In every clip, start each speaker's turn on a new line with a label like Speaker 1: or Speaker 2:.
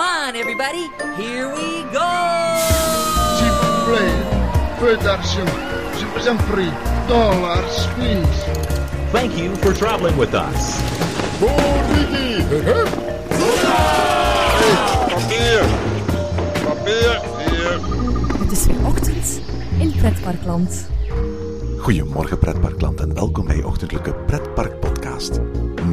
Speaker 1: Come on, everybody. Here we go.
Speaker 2: S'il vous plaît, peu d'argent. Je vous en prie. Dollars, please.
Speaker 3: Thank you for traveling with us.
Speaker 4: Papier! Papier! Hier!
Speaker 5: Het is weer ochtend in Pretparkland.
Speaker 6: Goedemorgen pretparkland en welkom bij je ochtendelijke pretpark podcast.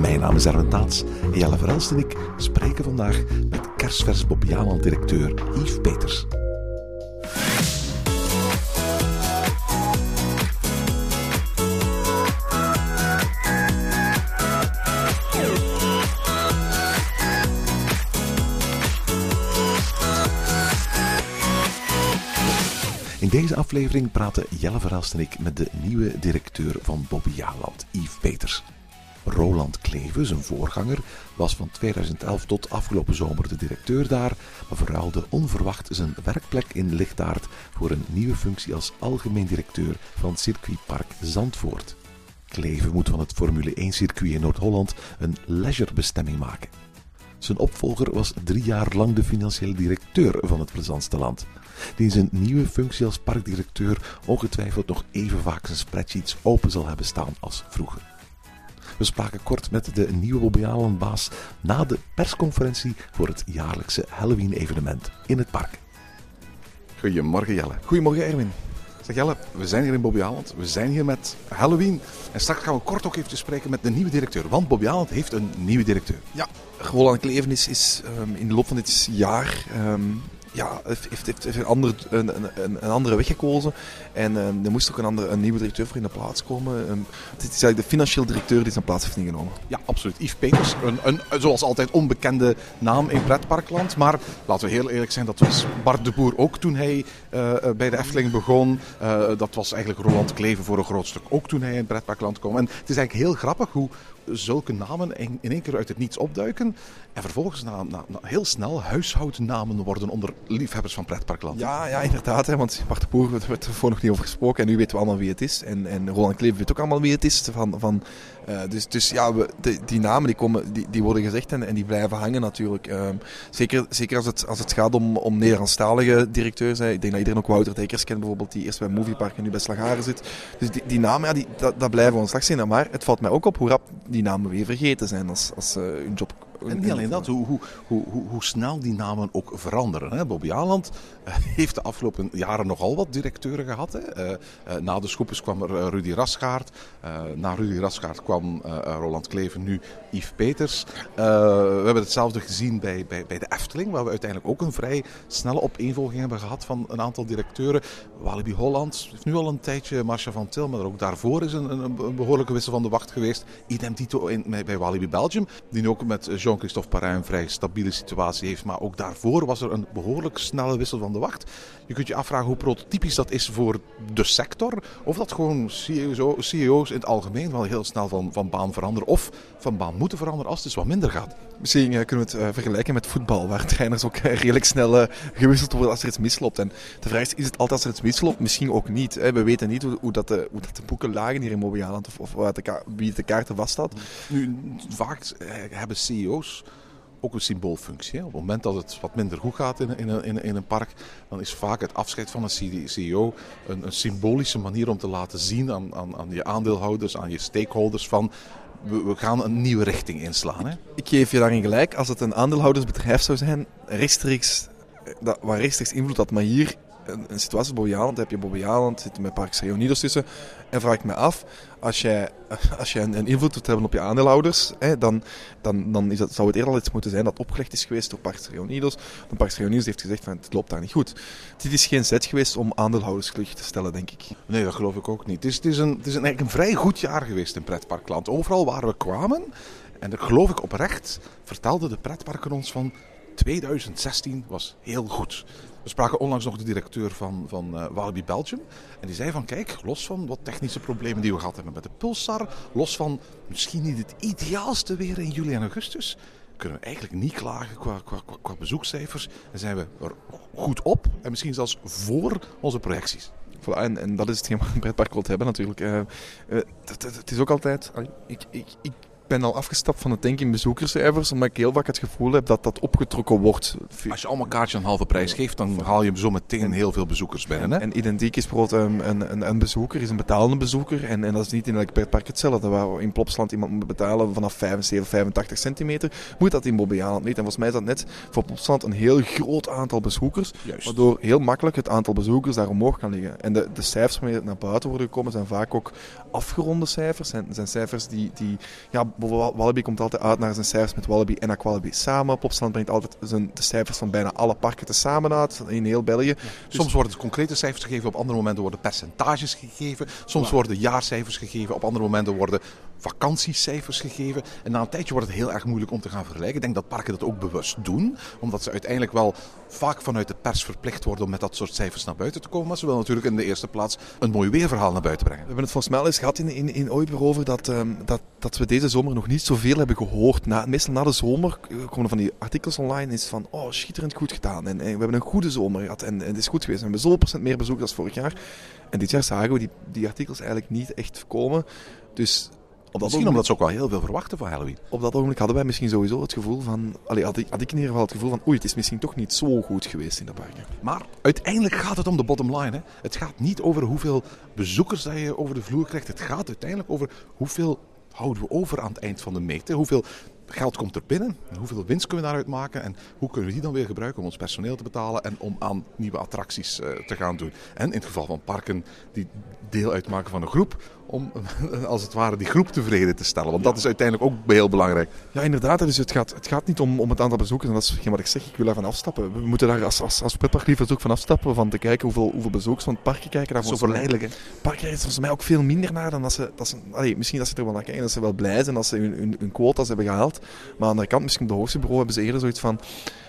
Speaker 6: Mijn naam is Erwin Taats en Jelle Verhelst en ik spreken vandaag met kerstvers Bobbejaanland directeur Yves Peters. In deze aflevering praten Jelle Verhelst en ik met de nieuwe directeur van Bobbejaanland, Yves Peters. Roland Kleven, zijn voorganger, was van 2011 tot afgelopen zomer de directeur daar, maar verruilde onverwacht zijn werkplek in Lichtaard voor een nieuwe functie als algemeen directeur van circuitpark Zandvoort. Kleven moet van het Formule 1-circuit in Noord-Holland een leisurebestemming maken. Zijn opvolger was drie jaar lang de financiële directeur van het plezantste land, die in zijn nieuwe functie als parkdirecteur ongetwijfeld nog even vaak zijn spreadsheets open zal hebben staan als vroeger. We spraken kort met de nieuwe Bobbejaanland-baas na de persconferentie voor het jaarlijkse Halloween-evenement in het park. Goedemorgen Jelle.
Speaker 7: Goedemorgen Erwin. Zeg Jelle, we zijn hier in Bobbejaanland. We zijn hier met Halloween. En straks gaan we kort ook even spreken met de nieuwe directeur. Want Bobbejaanland heeft een nieuwe directeur. Ja, Roland Kleven is, is ehm, in de loop van dit jaar ehm, ja, heeft, heeft, heeft een, ander, een, een, een andere weg gekozen. En ehm, er moest ook een, andere, een nieuwe directeur voor in de plaats komen. Ehm, het is eigenlijk de financieel directeur die zijn plaats heeft ingenomen. Ja, absoluut. Yves Peters, een, een, zoals altijd onbekende naam in pretparkland. Maar laten we heel eerlijk zijn, dat was Bart de Boer ook toen hij uh, bij de Efteling begon. Uh, dat was eigenlijk Roland Kleven voor een groot stuk ook toen hij in pretparkland kwam. En het is eigenlijk heel grappig hoe zulke namen in, in één keer uit het niets opduiken. En vervolgens na, heel snel huishoudnamen worden onder liefhebbers van pretparkland. Ja, ja inderdaad. Hè, want Bart de Boer, we hebben er voor nog niet over gesproken. En nu weten we allemaal wie het is. En, en Roland Kleven weet ook allemaal wie het is. Van, van, uh, dus, dus ja, de, die namen die, komen, die, die worden gezegd en, en die blijven hangen natuurlijk. Uh, zeker zeker als, het, als het gaat om, om Nederlandstalige directeurs. Hè. Ik denk dat iedereen ook Wouter Dekers kent bijvoorbeeld, die eerst bij Moviepark en nu bij Slagaren zit. Dus die, die namen, ja, die, dat, dat blijven ons slag zijn. Maar het valt mij ook op hoe rap die namen weer vergeten zijn als, als uh, hun job
Speaker 6: en niet alleen dat, hoe, hoe, hoe, hoe, snel die namen ook veranderen. Hè? Bobby Aland heeft de afgelopen jaren nogal wat directeuren gehad. Hè? Uh, uh, na de Schoepers kwam er Rudy Rasgaard. Na Rudy Rasgaard kwam Roland Kleven, nu Yves Peters. we hebben hetzelfde gezien bij, bij, bij de Efteling, waar we uiteindelijk ook een vrij snelle opeenvolging hebben gehad van een aantal directeuren. Walibi Holland heeft nu al een tijdje Marcia van Til, maar ook daarvoor is een, een, een behoorlijke wissel van de wacht geweest. Idem dito in, bij Walibi Belgium, die nu ook met Jean-Christophe Parrain een vrij stabiele situatie heeft. Maar ook daarvoor was er een behoorlijk snelle wissel van de wacht. Je kunt je afvragen hoe prototypisch dat is voor de sector. Of dat gewoon CEO's, CEO's in het algemeen wel heel snel van, van baan veranderen. Of van baan moeten veranderen als het dus wat minder gaat.
Speaker 7: Misschien uh, kunnen we het uh, vergelijken met voetbal. Waar trainers ook uh, redelijk snel gewisseld worden als er iets misloopt. En de vraag is, is het altijd als er iets misloopt? Misschien ook niet. Hè? We weten niet hoe, hoe, dat de, hoe dat de boeken lagen hier in Mobialand. Of, of de wie de kaarten vast had.
Speaker 6: Nu, vaak hebben CEO's ook een symboolfunctie. Op het moment dat het wat minder goed gaat in, in, in, in, een park, dan is vaak het afscheid van een CEO een, een symbolische manier om te laten zien aan, aan, aan, je aandeelhouders, aan je stakeholders van we, we gaan een nieuwe richting inslaan. Hè.
Speaker 7: Ik geef je daarin gelijk, als het een aandeelhoudersbedrijf zou zijn, rechtstreeks, dat, waar rechtstreeks invloed had, maar hier een, situatie Bobby Aland, heb je Bobby Aland, zit met Parks Reunidos tussen. En vraag ik me af, als jij, als jij een, invloed wilt hebben op je aandeelhouders, hè, dan, dan, dan is dat, zou het eerder al iets moeten zijn dat opgelegd is geweest door Parks Reunidos. Dan Parks Reunidos heeft gezegd van het loopt daar niet goed. Dit is geen zet geweest om aandeelhouders te stellen, denk ik.
Speaker 6: Nee, dat geloof ik ook niet. Het is, het is, een, het is eigenlijk een vrij goed jaar geweest in pretparkland. Overal waar we kwamen, en dat geloof ik oprecht, vertelden de pretparken ons van 2016 was heel goed. We spraken onlangs nog de directeur van, van uh, Walibi Belgium. En die zei van kijk, los van wat technische problemen die we gehad hebben met de Pulsar. Los van misschien niet het ideaalste weer in juli en augustus. Kunnen we eigenlijk niet klagen qua, qua, qua, bezoekcijfers. En zijn we er goed op. En misschien zelfs voor onze projecties.
Speaker 7: En, en dat is hetgeen wat een pretpark wilt hebben natuurlijk. Uh, uh, het, het, het is ook altijd... Ik, ik, ik ben al afgestapt van het denken in bezoekerscijfers, omdat ik heel vaak het gevoel heb dat dat opgetrokken wordt.
Speaker 6: Als je allemaal kaartjes een halve prijs geeft, dan haal je zo meteen heel veel bezoekers binnen. Hè?
Speaker 7: En identiek is bijvoorbeeld een, een, een bezoeker, is een betalende bezoeker. En, en dat is niet in elk park hetzelfde. Waar in Plopsland iemand moet betalen vanaf 75, 85 centimeter, moet dat in Bobbejaanland niet. En volgens mij is dat net voor Plopsland een heel groot aantal bezoekers.
Speaker 6: Juist.
Speaker 7: Waardoor heel makkelijk het aantal bezoekers daar omhoog kan liggen. En de, de cijfers waarmee naar buiten worden gekomen zijn vaak ook afgeronde cijfers. Zijn, zijn cijfers die, die ja, Wallaby komt altijd uit naar zijn cijfers met Wallaby en Aqualiby samen. Plopsland brengt altijd zijn, de cijfers van bijna alle parken tezamen uit in heel België. Dus
Speaker 6: Soms worden concrete cijfers gegeven, op andere momenten worden percentages gegeven. Soms worden jaarcijfers gegeven, op andere momenten worden vakantiecijfers gegeven. En na een tijdje wordt het heel erg moeilijk om te gaan vergelijken. Ik denk dat parken dat ook bewust doen, omdat ze uiteindelijk wel vaak vanuit de pers verplicht worden om met dat soort cijfers naar buiten te komen. Maar ze willen natuurlijk in de eerste plaats een mooi weerverhaal naar buiten brengen.
Speaker 7: We hebben het volgens mij al eens gehad in, in, in over dat, ehm, dat, dat we deze zomer nog niet zoveel hebben gehoord. Na, meestal na de zomer komen er van die artikels online is van oh, schitterend goed gedaan. En, we hebben een goede zomer gehad en, het is goed geweest. We hebben zoveel procent meer bezoek dan vorig jaar. En dit jaar zagen we die, die artikels eigenlijk niet echt komen. Dus dat
Speaker 6: Misschien
Speaker 7: ogenblik-
Speaker 6: omdat ze ook wel heel veel verwachten van Halloween.
Speaker 7: op dat ogenblik hadden wij misschien sowieso het gevoel van... Allee, had, ik, had ik in ieder geval het gevoel van... Oei, het is misschien toch niet zo goed geweest in de parken.
Speaker 6: Maar uiteindelijk gaat het om de bottom line. Hè. Het gaat niet over hoeveel bezoekers dat je over de vloer krijgt. Het gaat uiteindelijk over hoeveel houden we over aan het eind van de meet. hè. Hoeveel geld komt er binnen? En hoeveel winst kunnen we daaruit maken? En hoe kunnen we die dan weer gebruiken om ons personeel te betalen en om aan nieuwe attracties eh, te gaan doen? En in het geval van parken die deel uitmaken van een groep, om als het ware die groep tevreden te stellen. Want dat is uiteindelijk ook heel belangrijk.
Speaker 7: Ja, inderdaad. Dus het gaat, het gaat niet om, om het aantal bezoekers. En dat is geen wat ik zeg. Ik wil daarvan afstappen. We moeten daar als, als, als pretparkliefhebbers ook van afstappen. Van te kijken hoeveel, hoeveel bezoekers van het parkje kijken. Daar
Speaker 6: Zo
Speaker 7: volgens mij-
Speaker 6: verleidelijk. Hè?
Speaker 7: park kijkt er volgens mij ook veel minder naar dan dat ze... Dat ze allee, misschien dat ze er wel naar kijken, dat ze wel blij zijn dat ze hun, hun, hun quota's hebben gehaald. Maar aan de andere kant, misschien op de hoogste bureau hebben ze eerder zoiets van...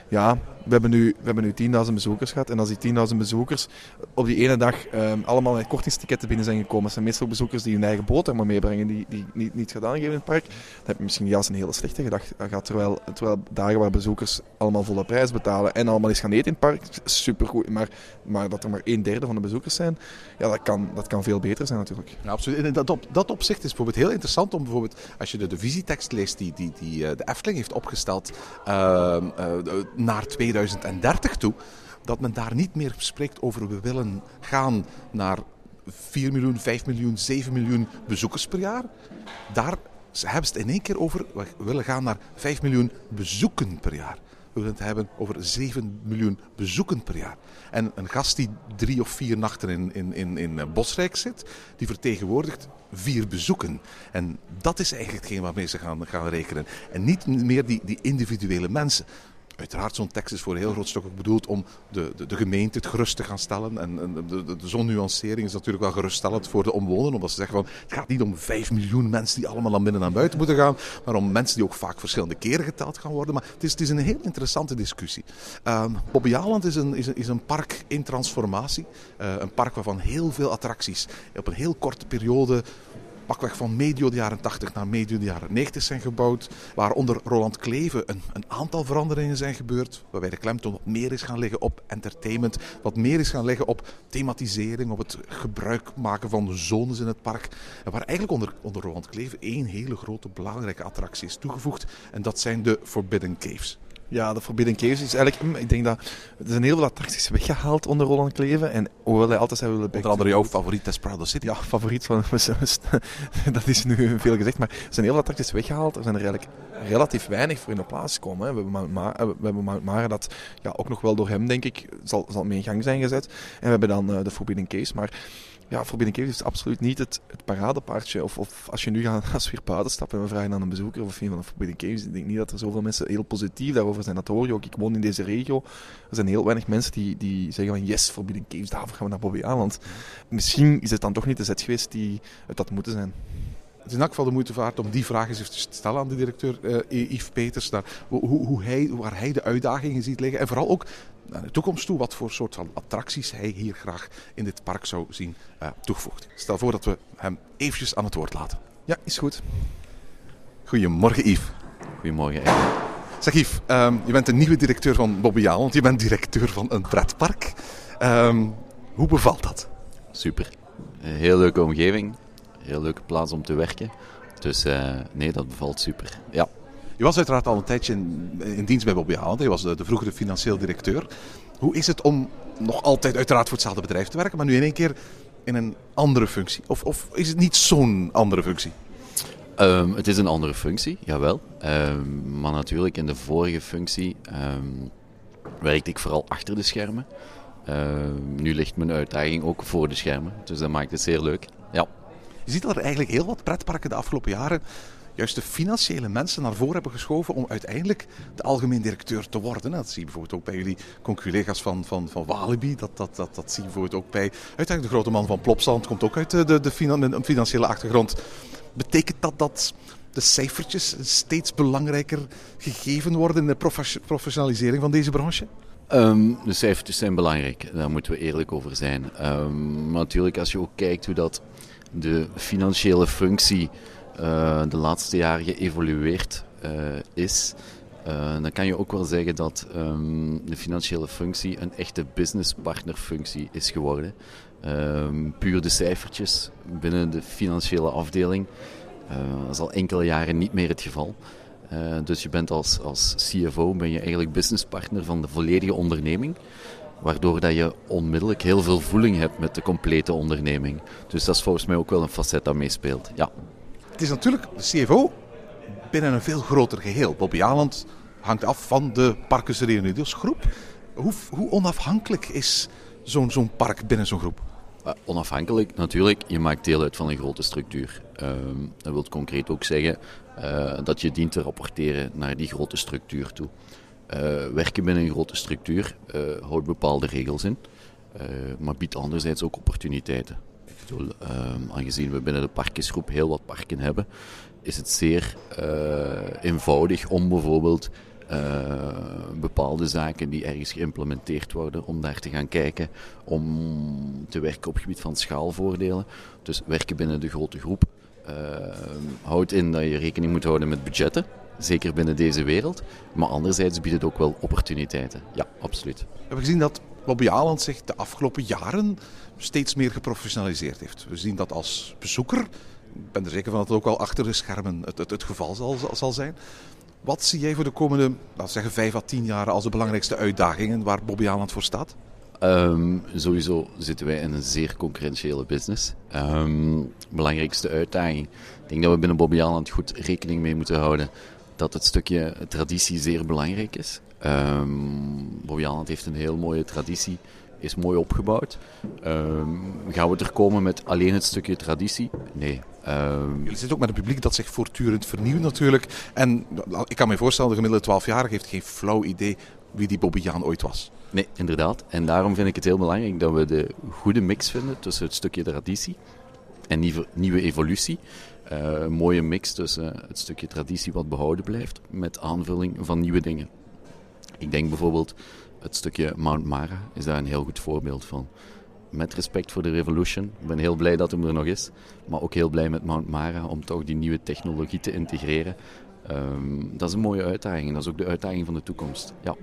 Speaker 7: Ja, we hebben nu, we hebben nu 10.000 bezoekers gehad. En als die 10.000 bezoekers op die ene dag ehm, allemaal met kortingstiketten binnen zijn gekomen... zijn meestal bezoekers die hun eigen boot maar meebrengen, die, die niet, niet gedaan geven in het park. Dan heb je misschien juist een hele slechte gedag gehad. Terwijl, terwijl dagen waar bezoekers allemaal volle prijs betalen en allemaal eens gaan eten in het park, supergoed. Maar, maar dat er maar een derde van de bezoekers zijn, ja, dat kan, dat kan veel beter zijn natuurlijk.
Speaker 6: Ja, absoluut. En dat, op, dat opzicht is bijvoorbeeld heel interessant om bijvoorbeeld, als je de, de visietekst leest die, die, die eh, de Efteling heeft opgesteld ehm, eh, naar 2030 toe, dat men daar niet meer spreekt over we willen gaan naar 4 miljoen, 5 miljoen, 7 miljoen bezoekers per jaar. Daar hebben ze het in één keer over, we willen gaan naar 5 miljoen bezoeken per jaar. We willen het hebben over 7 miljoen bezoeken per jaar. En een gast die drie of vier nachten in, in, in, in Bosrijk zit, die vertegenwoordigt vier bezoeken. En dat is eigenlijk hetgeen waarmee ze gaan, gaan rekenen. En niet meer die, die individuele mensen. Uiteraard, zo'n tekst is voor heel groot stuk ook bedoeld om de, de, de gemeente het gerust te gaan stellen. En, de, de, de zo'n nuancering is natuurlijk wel geruststellend voor de omwonenden. Omdat ze zeggen van, het gaat niet om 5 miljoen mensen die allemaal naar binnen en buiten moeten gaan. Maar om mensen die ook vaak verschillende keren geteld gaan worden. Maar het is, het is een heel interessante discussie. Um, Bobbejaanland is een, is, is een park in transformatie. Uh, een park waarvan heel veel attracties op een heel korte periode pakweg van medio de jaren 80 naar medio de jaren 90 zijn gebouwd. Waar onder Roland Kleven een, een, aantal veranderingen zijn gebeurd. Waarbij de klemtoon wat meer is gaan liggen op entertainment. Wat meer is gaan liggen op thematisering. Op het gebruik maken van de zones in het park. En waar eigenlijk onder, onder Roland Kleven één hele grote belangrijke attractie is toegevoegd. En dat zijn de Forbidden Caves.
Speaker 7: Ja, de Forbidden Caves is eigenlijk... Ik denk dat er zijn heel veel attracties weggehaald onder Roland Kleven. En hoewel hij altijd zou willen...
Speaker 6: Onder andere jouw favoriet Desperado City.
Speaker 7: Ja, favoriet van... dat is nu veel gezegd. Maar er zijn heel veel attracties weggehaald. Er zijn er eigenlijk relatief weinig voor in de plaats gekomen. Hè. We hebben Mount Mara, we hebben Mount Mara dat ja, ook nog wel door hem, denk ik, zal, zal mee in gang zijn gezet. En we hebben dan uh, de Forbidden Caves. Maar ja, Forbidden Caves is absoluut niet het, het paradepaardje. Of, of als je nu gaat als we hier buiten stappen en we vragen aan een bezoeker of een van de Forbidden Caves, ik denk niet dat er zoveel mensen heel positief daarover zijn. Dat hoor je ook. Ik woon in deze regio. Er zijn heel weinig mensen die, die zeggen van yes, Forbidden Caves, daarvoor gaan we naar Bobby Aland. Misschien is het dan toch niet de zet geweest die het had moeten zijn.
Speaker 6: Het is in elk geval de moeite waard om die vraag eens te stellen aan de directeur uh, Yves Peters. Naar hoe, hoe hij, waar hij de uitdagingen ziet liggen. En vooral ook naar de toekomst toe wat voor soort van attracties hij hier graag in dit park zou zien uh, toegevoegd. Stel voor dat we hem eventjes aan het woord laten.
Speaker 7: Ja, is goed.
Speaker 6: Goedemorgen Yves.
Speaker 8: Goedemorgen.
Speaker 6: Zeg Yves, um, je bent de nieuwe directeur van Bobby want je bent directeur van een pretpark. Um, hoe bevalt dat?
Speaker 8: Super. Een heel leuke omgeving. Heel leuke plaats om te werken. Dus uh, nee, dat bevalt super. Ja.
Speaker 6: Je was uiteraard al een tijdje in, in dienst bij Bobby Haaland. Je was de, de vroegere financieel directeur. Hoe is het om nog altijd uiteraard voor hetzelfde bedrijf te werken, maar nu in één keer in een andere functie? Of, of is het niet zo'n andere functie?
Speaker 8: Um, het is een andere functie, jawel. Um, maar natuurlijk in de vorige functie um, werkte ik vooral achter de schermen. nu ligt mijn uitdaging ook voor de schermen, dus dat maakt het zeer leuk. Ja.
Speaker 6: Je ziet dat er eigenlijk heel wat pretparken de afgelopen jaren juist de financiële mensen naar voren hebben geschoven om uiteindelijk de algemeen directeur te worden. Dat zie je bijvoorbeeld ook bij jullie conculega's van, van, van Walibi. Dat, dat, dat, dat zie je bijvoorbeeld ook bij uiteindelijk de grote man van Plopsand. Komt ook uit de, de, de financiële achtergrond. Betekent dat dat de cijfertjes steeds belangrijker gegeven worden in de professionalisering van deze branche?
Speaker 8: Um, de cijfertjes zijn belangrijk, daar moeten we eerlijk over zijn. Um, maar natuurlijk, als je ook kijkt hoe dat de financiële functie uh, de laatste jaren geëvolueerd uh, is, uh, dan kan je ook wel zeggen dat um, de financiële functie een echte businesspartnerfunctie is geworden. Um, puur de cijfertjes binnen de financiële afdeling. dat is al enkele jaren niet meer het geval. dus je bent als, als CFO ben je eigenlijk businesspartner van de volledige onderneming waardoor dat je onmiddellijk heel veel voeling hebt met de complete onderneming. Dus dat is volgens mij ook wel een facet dat meespeelt. Ja.
Speaker 6: Het is natuurlijk CFO binnen een veel groter geheel. Bobby Aland hangt af van de Parkes Reunidos groep. Hoe, hoe onafhankelijk is zo'n zo'n park binnen zo'n groep?
Speaker 8: Uh, onafhankelijk, natuurlijk. Je maakt deel uit van een grote structuur. Uh, dat wil concreet ook zeggen uh, dat je dient te rapporteren naar die grote structuur toe. Uh, werken binnen een grote structuur houdt bepaalde regels in, maar biedt anderzijds ook opportuniteiten. Ehm, aangezien we binnen de parkjesgroep heel wat parken hebben, is het zeer eenvoudig om bijvoorbeeld uh, bepaalde zaken die ergens geïmplementeerd worden, om daar te gaan kijken, om te werken op het gebied van schaalvoordelen. Dus werken binnen de grote groep uh, houdt in dat je rekening moet houden met budgetten, zeker binnen deze wereld. Maar anderzijds biedt het ook wel opportuniteiten. Ja, absoluut. We
Speaker 6: hebben gezien dat Bobby Aland zich de afgelopen jaren steeds meer geprofessionaliseerd heeft. We zien dat als bezoeker. Ik ben er zeker van dat het ook al achter de schermen het, het, het geval zal, zal zijn. Wat zie jij voor de komende, laten zeggen, vijf à tien jaar als de belangrijkste uitdagingen waar Bobby Aland voor staat?
Speaker 8: Um, sowieso zitten wij in een zeer concurrentiële business. Um, belangrijkste uitdaging. Ik denk dat we binnen Bobby Aland goed rekening mee moeten houden dat het stukje traditie zeer belangrijk is. Um, Bobby Aland heeft een heel mooie traditie is mooi opgebouwd. Gaan we er komen met alleen het stukje traditie? Nee.
Speaker 6: Um... Jullie zitten ook met een publiek dat zich voortdurend vernieuwt natuurlijk. En ik kan me voorstellen, de gemiddelde 12-jarige heeft geen flauw idee wie die Bobby Jaan ooit was.
Speaker 8: Nee, inderdaad. En daarom vind ik het heel belangrijk dat we de goede mix vinden tussen het stukje traditie en nieuwe, nieuwe evolutie. Uh, een mooie mix tussen het stukje traditie wat behouden blijft met aanvulling van nieuwe dingen. Ik denk bijvoorbeeld het stukje Mount Mara is daar een heel goed voorbeeld van. Met respect voor de Revolution. Ik ben heel blij dat hem er nog is. Maar ook heel blij met Mount Mara om toch die nieuwe technologie te integreren. Um, dat is een mooie uitdaging. Dat is ook de uitdaging van de toekomst. Ja.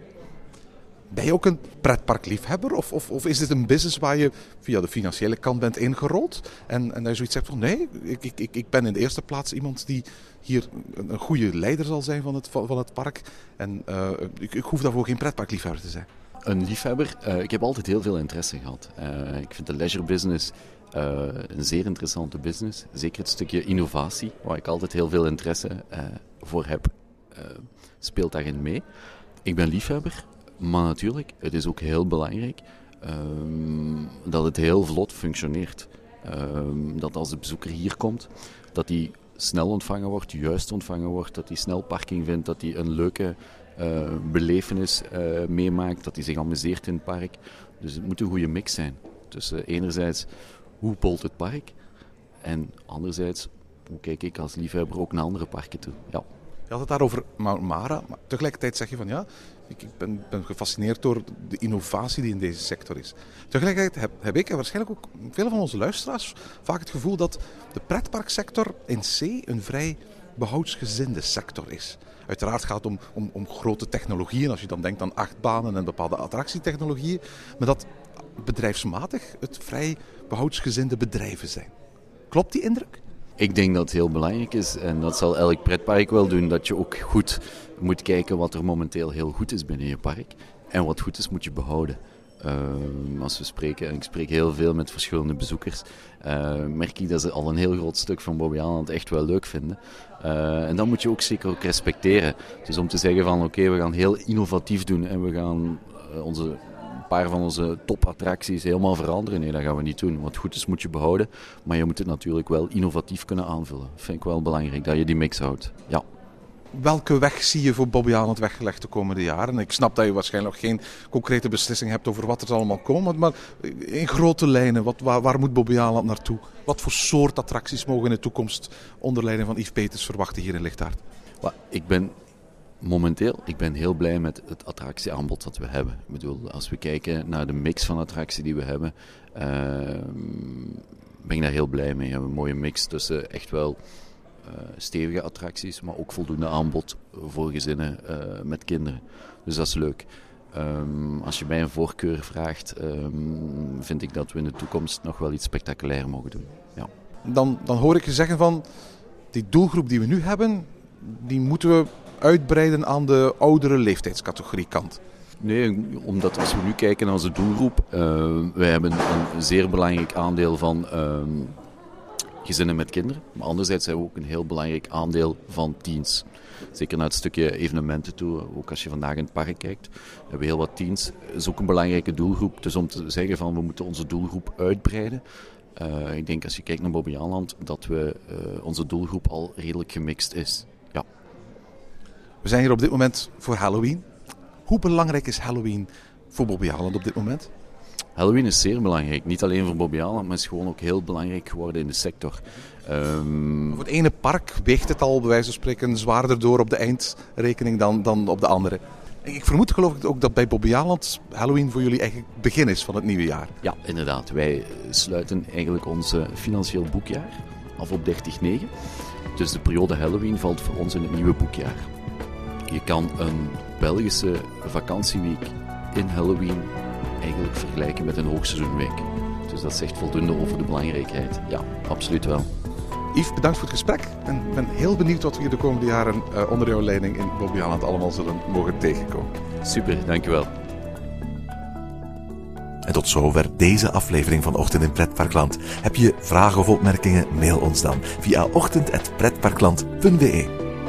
Speaker 6: Ben je ook een pretparkliefhebber? Of, of, of is dit een business waar je via de financiële kant bent ingerold? En, en je zoiets zegt van nee, ik, ik, ik ben in de eerste plaats iemand die hier een, goede leider zal zijn van het, van, het park. En uh, ik, ik hoef daarvoor geen pretparkliefhebber te zijn.
Speaker 8: Een liefhebber? Uh, ik heb altijd heel veel interesse gehad. Uh, ik vind de leisure business een zeer interessante business. Zeker het stukje innovatie, waar ik altijd heel veel interesse voor heb, speelt daarin mee. Ik ben liefhebber. Maar natuurlijk, het is ook heel belangrijk um, dat het heel vlot functioneert. Um, dat als de bezoeker hier komt, dat hij snel ontvangen wordt, juist ontvangen wordt, dat hij snel parking vindt, dat hij een leuke uh, belevenis uh, meemaakt, dat hij zich amuseert in het park. Dus het moet een goede mix zijn. Tussen enerzijds, hoe polt het park? En anderzijds, hoe kijk ik als liefhebber ook naar andere parken toe? Ja.
Speaker 6: Je had het daarover Mara, maar tegelijkertijd zeg je van ja, ik, ik ben, ben, gefascineerd door de innovatie die in deze sector is. Tegelijkertijd heb, heb, ik en waarschijnlijk ook veel van onze luisteraars vaak het gevoel dat de pretparksector in C een vrij behoudsgezinde sector is. Uiteraard gaat het om, om, om grote technologieën, als je dan denkt aan achtbanen en bepaalde attractietechnologieën, maar dat bedrijfsmatig het vrij behoudsgezinde bedrijven zijn. Klopt die indruk?
Speaker 8: Ik denk dat het heel belangrijk is, en dat zal elk pretpark wel doen, dat je ook goed moet kijken wat er momenteel heel goed is binnen je park. En wat goed is, moet je behouden. Uh, als we spreken, en ik spreek heel veel met verschillende bezoekers, uh, merk ik dat ze al een heel groot stuk van Bobby Aland echt wel leuk vinden. Uh, en dat moet je ook zeker ook respecteren. Dus om te zeggen van oké, we gaan heel innovatief doen en we gaan onze, een paar van onze topattracties helemaal veranderen. Nee, dat gaan we niet doen. Wat goed is moet je behouden, maar je moet het natuurlijk wel innovatief kunnen aanvullen. Vind ik wel belangrijk, dat je die mix houdt. Ja
Speaker 6: welke weg zie je voor Bobby Aland weggelegd de komende jaren? Ik snap dat je waarschijnlijk nog geen concrete beslissing hebt over wat er allemaal komt. Maar in grote lijnen, wat, waar, moet Bobby Aland naartoe? Wat voor soort attracties mogen in de toekomst onder leiding van Yves Peters verwachten hier in Lichtaard?
Speaker 8: Ik ben momenteel ik ben heel blij met het attractieaanbod dat we hebben. Ik bedoel, als we kijken naar de mix van attractie die we hebben, uh, ben ik daar heel blij mee. We hebben een mooie mix tussen echt wel stevige attracties, maar ook voldoende aanbod voor gezinnen uh, met kinderen. Dus dat is leuk. Um, als je mij een voorkeur vraagt, um, vind ik dat we in de toekomst nog wel iets spectaculair mogen doen. Ja.
Speaker 6: Dan, dan hoor ik je zeggen van, die doelgroep die we nu hebben, die moeten we uitbreiden aan de oudere leeftijdscategorie kant.
Speaker 8: Nee, omdat als we nu kijken naar onze doelgroep, uh, wij hebben een zeer belangrijk aandeel van gezinnen met kinderen. Maar anderzijds hebben we ook een heel belangrijk aandeel van teens. Zeker naar het stukje evenementen toe, ook als je vandaag in het park kijkt, hebben we heel wat teens. Dat is ook een belangrijke doelgroep. Dus om te zeggen van we moeten onze doelgroep uitbreiden. Uh, ik denk als je kijkt naar Bobbejaanland dat we, uh, onze doelgroep al redelijk gemixt is. Ja.
Speaker 6: We zijn hier op dit moment voor Halloween. Hoe belangrijk is Halloween voor Bobbejaanland op dit moment?
Speaker 8: Halloween is zeer belangrijk. Niet alleen voor Bobby Aland, maar is gewoon ook heel belangrijk geworden in de sector.
Speaker 6: Um... Voor het ene park weegt het al, bij wijze van spreken, zwaarder door op de eindrekening dan, dan op de andere. Ik vermoed geloof ik ook dat bij Bobby Aland Halloween voor jullie eigenlijk het begin is van het nieuwe jaar.
Speaker 8: Ja, inderdaad. Wij sluiten eigenlijk ons eh, financieel boekjaar af op 30-9. Dus de periode Halloween valt voor ons in het nieuwe boekjaar. Je kan een Belgische vakantieweek in Halloween eigenlijk vergelijken met een hoogseizoenweek. Dus dat zegt voldoende over de belangrijkheid. Ja, absoluut wel.
Speaker 6: Yves, bedankt voor het gesprek. En ik ben heel benieuwd wat we hier de komende jaren uh, onder jouw leiding in Bobbejaanland allemaal zullen mogen tegenkomen.
Speaker 8: Super, dankjewel.
Speaker 9: En tot zover deze aflevering van Ochtend in Pretparkland. Heb je vragen of opmerkingen? Mail ons dan via ochtend.pretparkland.be.